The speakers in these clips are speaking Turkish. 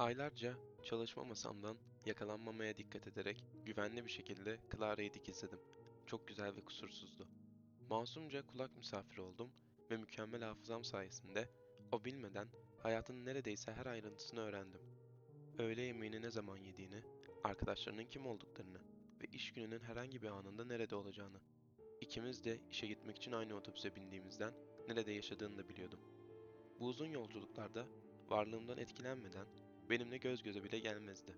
Aylarca çalışma masamdan yakalanmamaya dikkat ederek güvenli bir şekilde Clara'yı dikizledim. Çok güzel ve kusursuzdu. Masumca kulak misafiri oldum ve mükemmel hafızam sayesinde o bilmeden hayatın neredeyse her ayrıntısını öğrendim. Öğle yemeğini ne zaman yediğini, arkadaşlarının kim olduklarını ve iş gününün herhangi bir anında nerede olacağını. İkimiz de işe gitmek için aynı otobüse bindiğimizden nerede yaşadığını da biliyordum. Bu uzun yolculuklarda varlığımdan etkilenmeden benimle göz göze bile gelmezdi.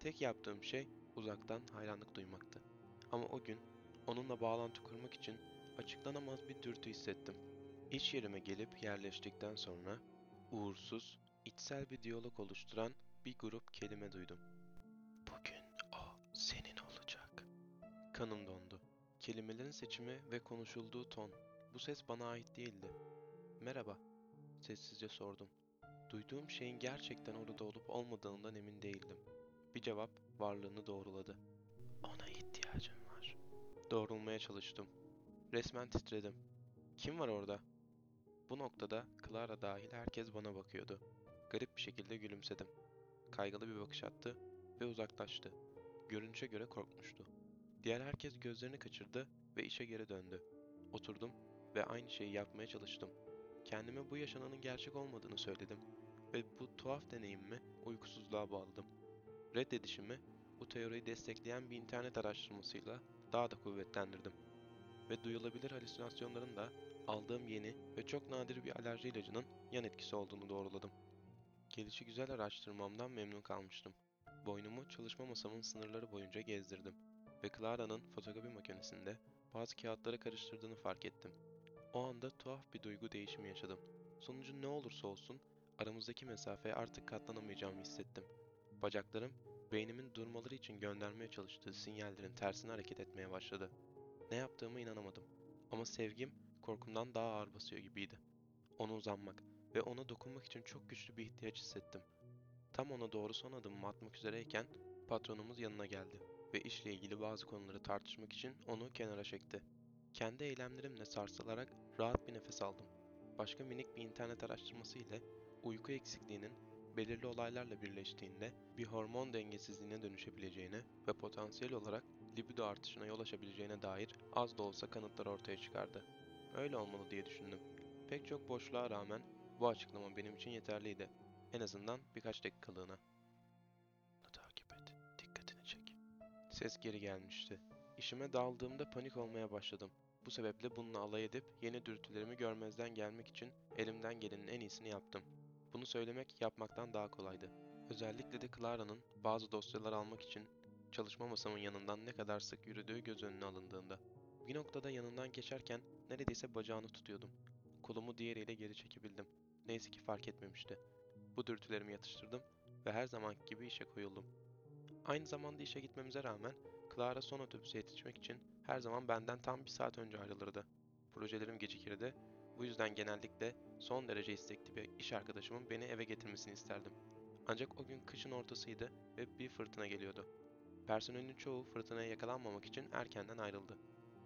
Tek yaptığım şey uzaktan hayranlık duymaktı. Ama o gün onunla bağlantı kurmak için açıklanamaz bir dürtü hissettim. İş yerime gelip yerleştikten sonra uğursuz, içsel bir diyalog oluşturan bir grup kelime duydum. Bugün o senin olacak. Kanım dondu. Kelimelerin seçimi ve konuşulduğu ton. Bu ses bana ait değildi. Merhaba, sessizce sordum. Duyduğum şeyin gerçekten orada olup olmadığından emin değildim. Bir cevap varlığını doğruladı. Ona ihtiyacım var. Doğrulmaya çalıştım. Resmen titredim. Kim var orada? Bu noktada Clara dahil herkes bana bakıyordu. Garip bir şekilde gülümsedim. Kaygılı bir bakış attı ve uzaklaştı. Görünüşe göre korkmuştu. Diğer herkes gözlerini kaçırdı ve işe geri döndü. Oturdum ve aynı şeyi yapmaya çalıştım. Kendime bu yaşananın gerçek olmadığını söyledim ve bu tuhaf deneyimimi uykusuzluğa bağladım. Reddedişimi bu teoriyi destekleyen bir internet araştırmasıyla daha da kuvvetlendirdim. Ve duyulabilir halüsinasyonların da aldığım yeni ve çok nadir bir alerji ilacının yan etkisi olduğunu doğruladım. Gelişi güzel araştırmamdan memnun kalmıştım. Boynumu çalışma masamın sınırları boyunca gezdirdim ve Clara'nın fotokopi makinesinde bazı kağıtları karıştırdığını fark ettim. O anda tuhaf bir duygu değişimi yaşadım. Sonucu ne olursa olsun aramızdaki mesafeye artık katlanamayacağımı hissettim. Bacaklarım beynimin durmaları için göndermeye çalıştığı sinyallerin tersine hareket etmeye başladı. Ne yaptığımı inanamadım. Ama sevgim korkumdan daha ağır basıyor gibiydi. Ona uzanmak ve ona dokunmak için çok güçlü bir ihtiyaç hissettim. Tam ona doğru son adımımı atmak üzereyken patronumuz yanına geldi ve işle ilgili bazı konuları tartışmak için onu kenara çekti. Kendi eylemlerimle sarsılarak rahat bir nefes aldım. Başka minik bir internet araştırması ile uyku eksikliğinin belirli olaylarla birleştiğinde bir hormon dengesizliğine dönüşebileceğine ve potansiyel olarak libido artışına yol açabileceğine dair az da olsa kanıtlar ortaya çıkardı. Öyle olmalı diye düşündüm. Pek çok boşluğa rağmen bu açıklama benim için yeterliydi. En azından birkaç dakikalığına. Takip et, dikkatini çek. Ses geri gelmişti. İşime daldığımda panik olmaya başladım. Bu sebeple bununla alay edip yeni dürtülerimi görmezden gelmek için elimden gelenin en iyisini yaptım. Bunu söylemek yapmaktan daha kolaydı. Özellikle de Clara'nın bazı dosyalar almak için çalışma masamın yanından ne kadar sık yürüdüğü göz önüne alındığında. Bir noktada yanından geçerken neredeyse bacağını tutuyordum. Kolumu diğeriyle geri çekebildim. Neyse ki fark etmemişti. Bu dürtülerimi yatıştırdım ve her zamanki gibi işe koyuldum. Aynı zamanda işe gitmemize rağmen Clara son otobüse yetişmek için her zaman benden tam bir saat önce ayrılırdı. Projelerim gecikirdi. Bu yüzden genellikle son derece istekli bir iş arkadaşımın beni eve getirmesini isterdim. Ancak o gün kışın ortasıydı ve bir fırtına geliyordu. Personelin çoğu fırtınaya yakalanmamak için erkenden ayrıldı.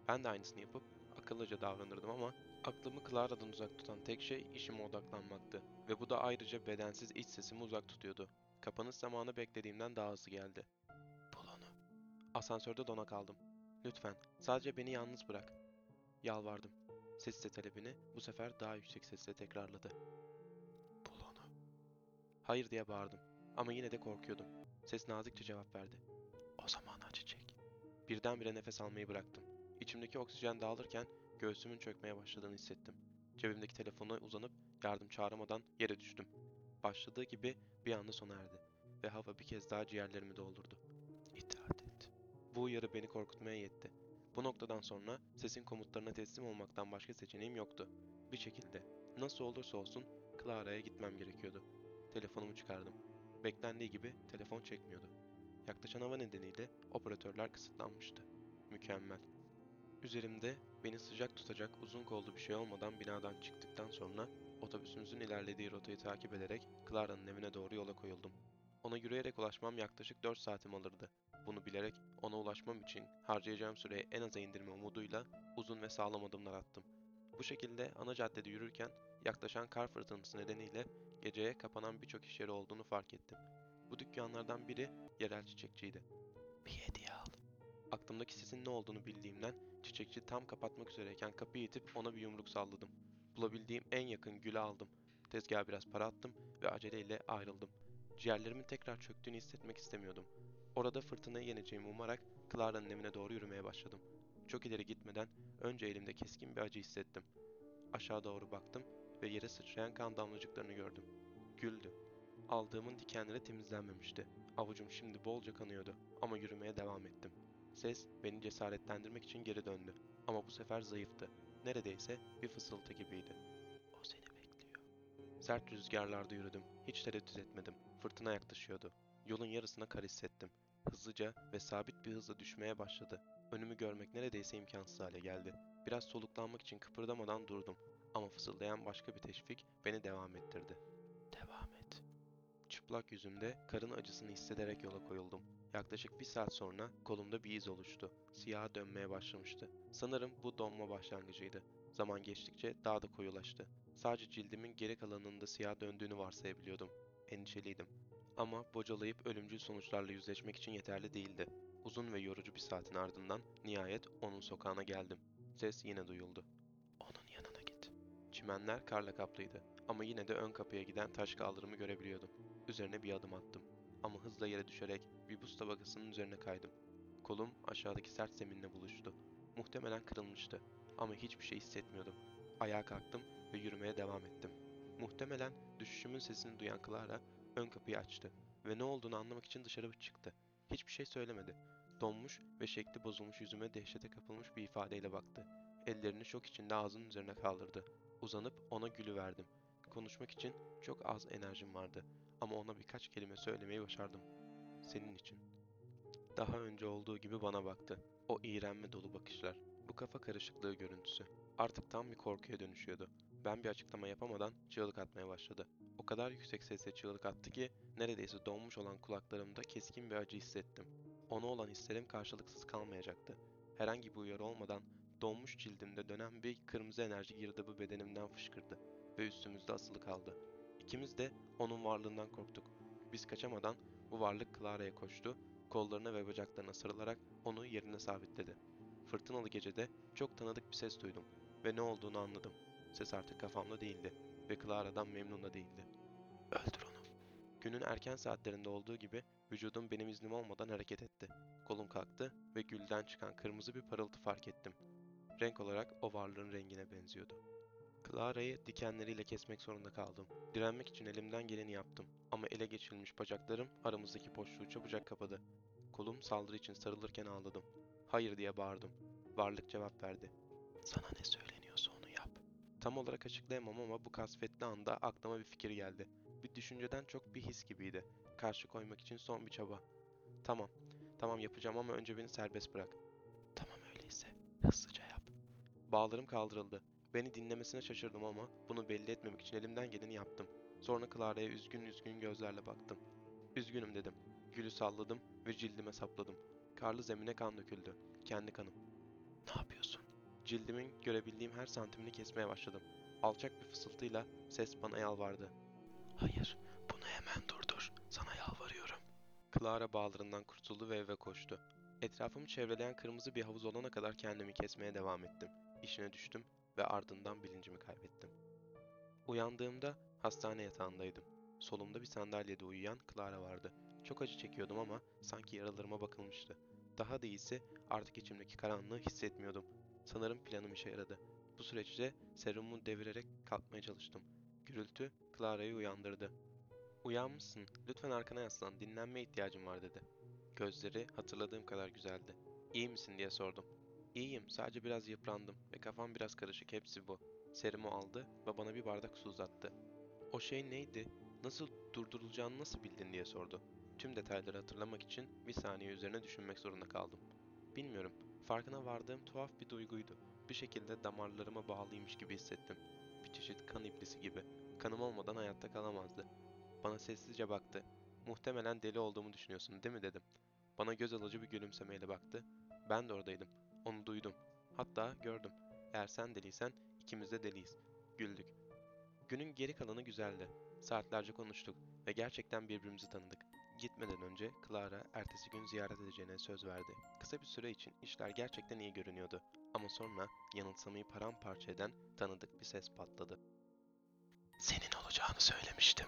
Ben de aynısını yapıp akıllıca davranırdım ama aklımı Clara'dan uzak tutan tek şey işime odaklanmaktı ve bu da ayrıca bedensiz iç sesimi uzak tutuyordu. Kapanış zamanı beklediğimden daha hızlı geldi. Bul onu. Asansörde dona kaldım. Lütfen sadece beni yalnız bırak. Yalvardım. Ses de talebini bu sefer daha yüksek sesle tekrarladı. Bul onu. Hayır diye bağırdım ama yine de korkuyordum. Ses nazikçe cevap verdi. O zaman acı çek. Birdenbire nefes almayı bıraktım. İçimdeki oksijen dağılırken göğsümün çökmeye başladığını hissettim. Cebimdeki telefona uzanıp yardım çağırmadan yere düştüm. Başladığı gibi bir anda sona erdi ve hava bir kez daha ciğerlerimi doldurdu. İtaat et. Bu uyarı beni korkutmaya yetti. Bu noktadan sonra sesin komutlarına teslim olmaktan başka seçeneğim yoktu. Bir şekilde, nasıl olursa olsun Clara'ya gitmem gerekiyordu. Telefonumu çıkardım. Beklendiği gibi telefon çekmiyordu. Yaklaşan hava nedeniyle operatörler kısıtlanmıştı. Mükemmel. Üzerimde beni sıcak tutacak uzun kollu bir şey olmadan binadan çıktıktan sonra otobüsümüzün ilerlediği rotayı takip ederek Clara'nın evine doğru yola koyuldum. Ona yürüyerek ulaşmam yaklaşık 4 saatim alırdı. Bunu bilerek ona ulaşmam için harcayacağım süreyi en aza indirme umuduyla uzun ve sağlam adımlar attım. Bu şekilde ana caddede yürürken yaklaşan kar fırtınası nedeniyle geceye kapanan birçok iş yeri olduğunu fark ettim. Bu dükkanlardan biri yerel çiçekçiydi. Bir hediye al. Aklımdaki sesin ne olduğunu bildiğimden çiçekçi tam kapatmak üzereyken kapıyı itip ona bir yumruk salladım. Bulabildiğim en yakın gülü aldım. Tezgaha biraz para attım ve aceleyle ayrıldım. Ciğerlerimin tekrar çöktüğünü hissetmek istemiyordum. Orada fırtınayı yeneceğimi umarak Clara'nın evine doğru yürümeye başladım. Çok ileri gitmeden önce elimde keskin bir acı hissettim. Aşağı doğru baktım ve yere sıçrayan kan damlacıklarını gördüm. Güldü. Aldığımın dikenleri temizlenmemişti. Avucum şimdi bolca kanıyordu ama yürümeye devam ettim. Ses beni cesaretlendirmek için geri döndü ama bu sefer zayıftı. Neredeyse bir fısıltı gibiydi. O seni bekliyor. Sert rüzgarlarda yürüdüm. Hiç tereddüt etmedim. Fırtına yaklaşıyordu. Yolun yarısına kar hissettim. Hızlıca ve sabit bir hızla düşmeye başladı. Önümü görmek neredeyse imkansız hale geldi. Biraz soluklanmak için kıpırdamadan durdum. Ama fısıldayan başka bir teşvik beni devam ettirdi. Devam et. Çıplak yüzümde karın acısını hissederek yola koyuldum. Yaklaşık bir saat sonra kolumda bir iz oluştu. Siyaha dönmeye başlamıştı. Sanırım bu donma başlangıcıydı. Zaman geçtikçe daha da koyulaştı. Sadece cildimin geri kalanında siyah döndüğünü varsayabiliyordum. Endişeliydim. Ama bocalayıp ölümcül sonuçlarla yüzleşmek için yeterli değildi. Uzun ve yorucu bir saatin ardından nihayet onun sokağına geldim. Ses yine duyuldu. Onun yanına git. Çimenler karla kaplıydı ama yine de ön kapıya giden taş kaldırımı görebiliyordum. Üzerine bir adım attım. Ama hızla yere düşerek bir buz tabakasının üzerine kaydım. Kolum aşağıdaki sert zeminle buluştu. Muhtemelen kırılmıştı ama hiçbir şey hissetmiyordum. Ayağa kalktım ve yürümeye devam ettim. Muhtemelen düşüşümün sesini duyan Clara ön kapıyı açtı ve ne olduğunu anlamak için dışarı çıktı. Hiçbir şey söylemedi. Donmuş ve şekli bozulmuş yüzüme dehşete kapılmış bir ifadeyle baktı. Ellerini şok içinde ağzının üzerine kaldırdı. Uzanıp ona gülü verdim. Konuşmak için çok az enerjim vardı ama ona birkaç kelime söylemeyi başardım. Senin için. Daha önce olduğu gibi bana baktı. O iğrenme dolu bakışlar. Bu kafa karışıklığı görüntüsü. Artık tam bir korkuya dönüşüyordu. Ben bir açıklama yapamadan çığlık atmaya başladı. O kadar yüksek sesle çığlık attı ki neredeyse donmuş olan kulaklarımda keskin bir acı hissettim. Ona olan hislerim karşılıksız kalmayacaktı. Herhangi bir uyarı olmadan donmuş cildimde dönen bir kırmızı enerji girdabı bedenimden fışkırdı ve üstümüzde asılı kaldı. İkimiz de onun varlığından korktuk. Biz kaçamadan bu varlık Clara'ya koştu, kollarına ve bacaklarına sarılarak onu yerine sabitledi. Fırtınalı gecede çok tanıdık bir ses duydum ve ne olduğunu anladım. Ses artık kafamda değildi ve Clara'dan memnun da değildi. Öldür onu. Günün erken saatlerinde olduğu gibi vücudum benim iznim olmadan hareket etti. Kolum kalktı ve gülden çıkan kırmızı bir parıltı fark ettim. Renk olarak o varlığın rengine benziyordu. Clara'yı dikenleriyle kesmek zorunda kaldım. Direnmek için elimden geleni yaptım ama ele geçirilmiş bacaklarım aramızdaki boşluğu çabucak kapadı. Kolum saldırı için sarılırken ağladım. Hayır diye bağırdım. Varlık cevap verdi. Sana ne yap. Tam olarak açıklayamam ama bu kasvetli anda aklıma bir fikir geldi. Bir düşünceden çok bir his gibiydi. Karşı koymak için son bir çaba. Tamam, tamam yapacağım ama önce beni serbest bırak. Tamam öyleyse, hızlıca yap. Bağlarım kaldırıldı. Beni dinlemesine şaşırdım ama bunu belli etmemek için elimden geleni yaptım. Sonra Clara'ya üzgün üzgün gözlerle baktım. Üzgünüm dedim. Gülü salladım ve cildime sapladım. Karlı zemine kan döküldü. Kendi kanım. Cildimin görebildiğim her santimini kesmeye başladım. Alçak bir fısıltıyla ses bana yalvardı. Hayır, bunu hemen durdur. Sana yalvarıyorum. Clara bağlarından kurtuldu ve eve koştu. Etrafımı çevreleyen kırmızı bir havuz olana kadar kendimi kesmeye devam ettim. İşine düştüm ve ardından bilincimi kaybettim. Uyandığımda hastane yatağındaydım. Solumda bir sandalyede uyuyan Clara vardı. Çok acı çekiyordum ama sanki yaralarıma bakılmıştı. Daha da iyisi artık içimdeki karanlığı hissetmiyordum. Sanırım planım işe yaradı. Bu süreçte serumumu devirerek kalkmaya çalıştım. Gürültü Clara'yı uyandırdı. Uyanmışsın, lütfen arkana yaslan, dinlenmeye ihtiyacım var dedi. Gözleri hatırladığım kadar güzeldi. İyi misin diye sordum. İyiyim, sadece biraz yıprandım ve kafam biraz karışık, hepsi bu. Serumu aldı ve bana bir bardak su uzattı. O şey neydi? Nasıl durdurulacağını nasıl bildin diye sordu. Tüm detayları hatırlamak için bir saniye üzerine düşünmek zorunda kaldım. Bilmiyorum, farkına vardığım tuhaf bir duyguydu. Bir şekilde damarlarıma bağlıymış gibi hissettim. Bir çeşit kan iblisi gibi. Kanım olmadan hayatta kalamazdı. Bana sessizce baktı. Muhtemelen deli olduğumu düşünüyorsun değil mi dedim. Bana göz alıcı bir gülümsemeyle baktı. Ben de oradaydım. Onu duydum. Hatta gördüm. Eğer sen deliysen ikimiz de deliyiz. Güldük. Günün geri kalanı güzeldi. Saatlerce konuştuk ve gerçekten birbirimizi tanıdık. Gitmeden önce Clara ertesi gün ziyaret edeceğine söz verdi. Kısa bir süre için işler gerçekten iyi görünüyordu. Ama sonra yanılsamayı paramparça eden tanıdık bir ses patladı. Senin olacağını söylemiştim.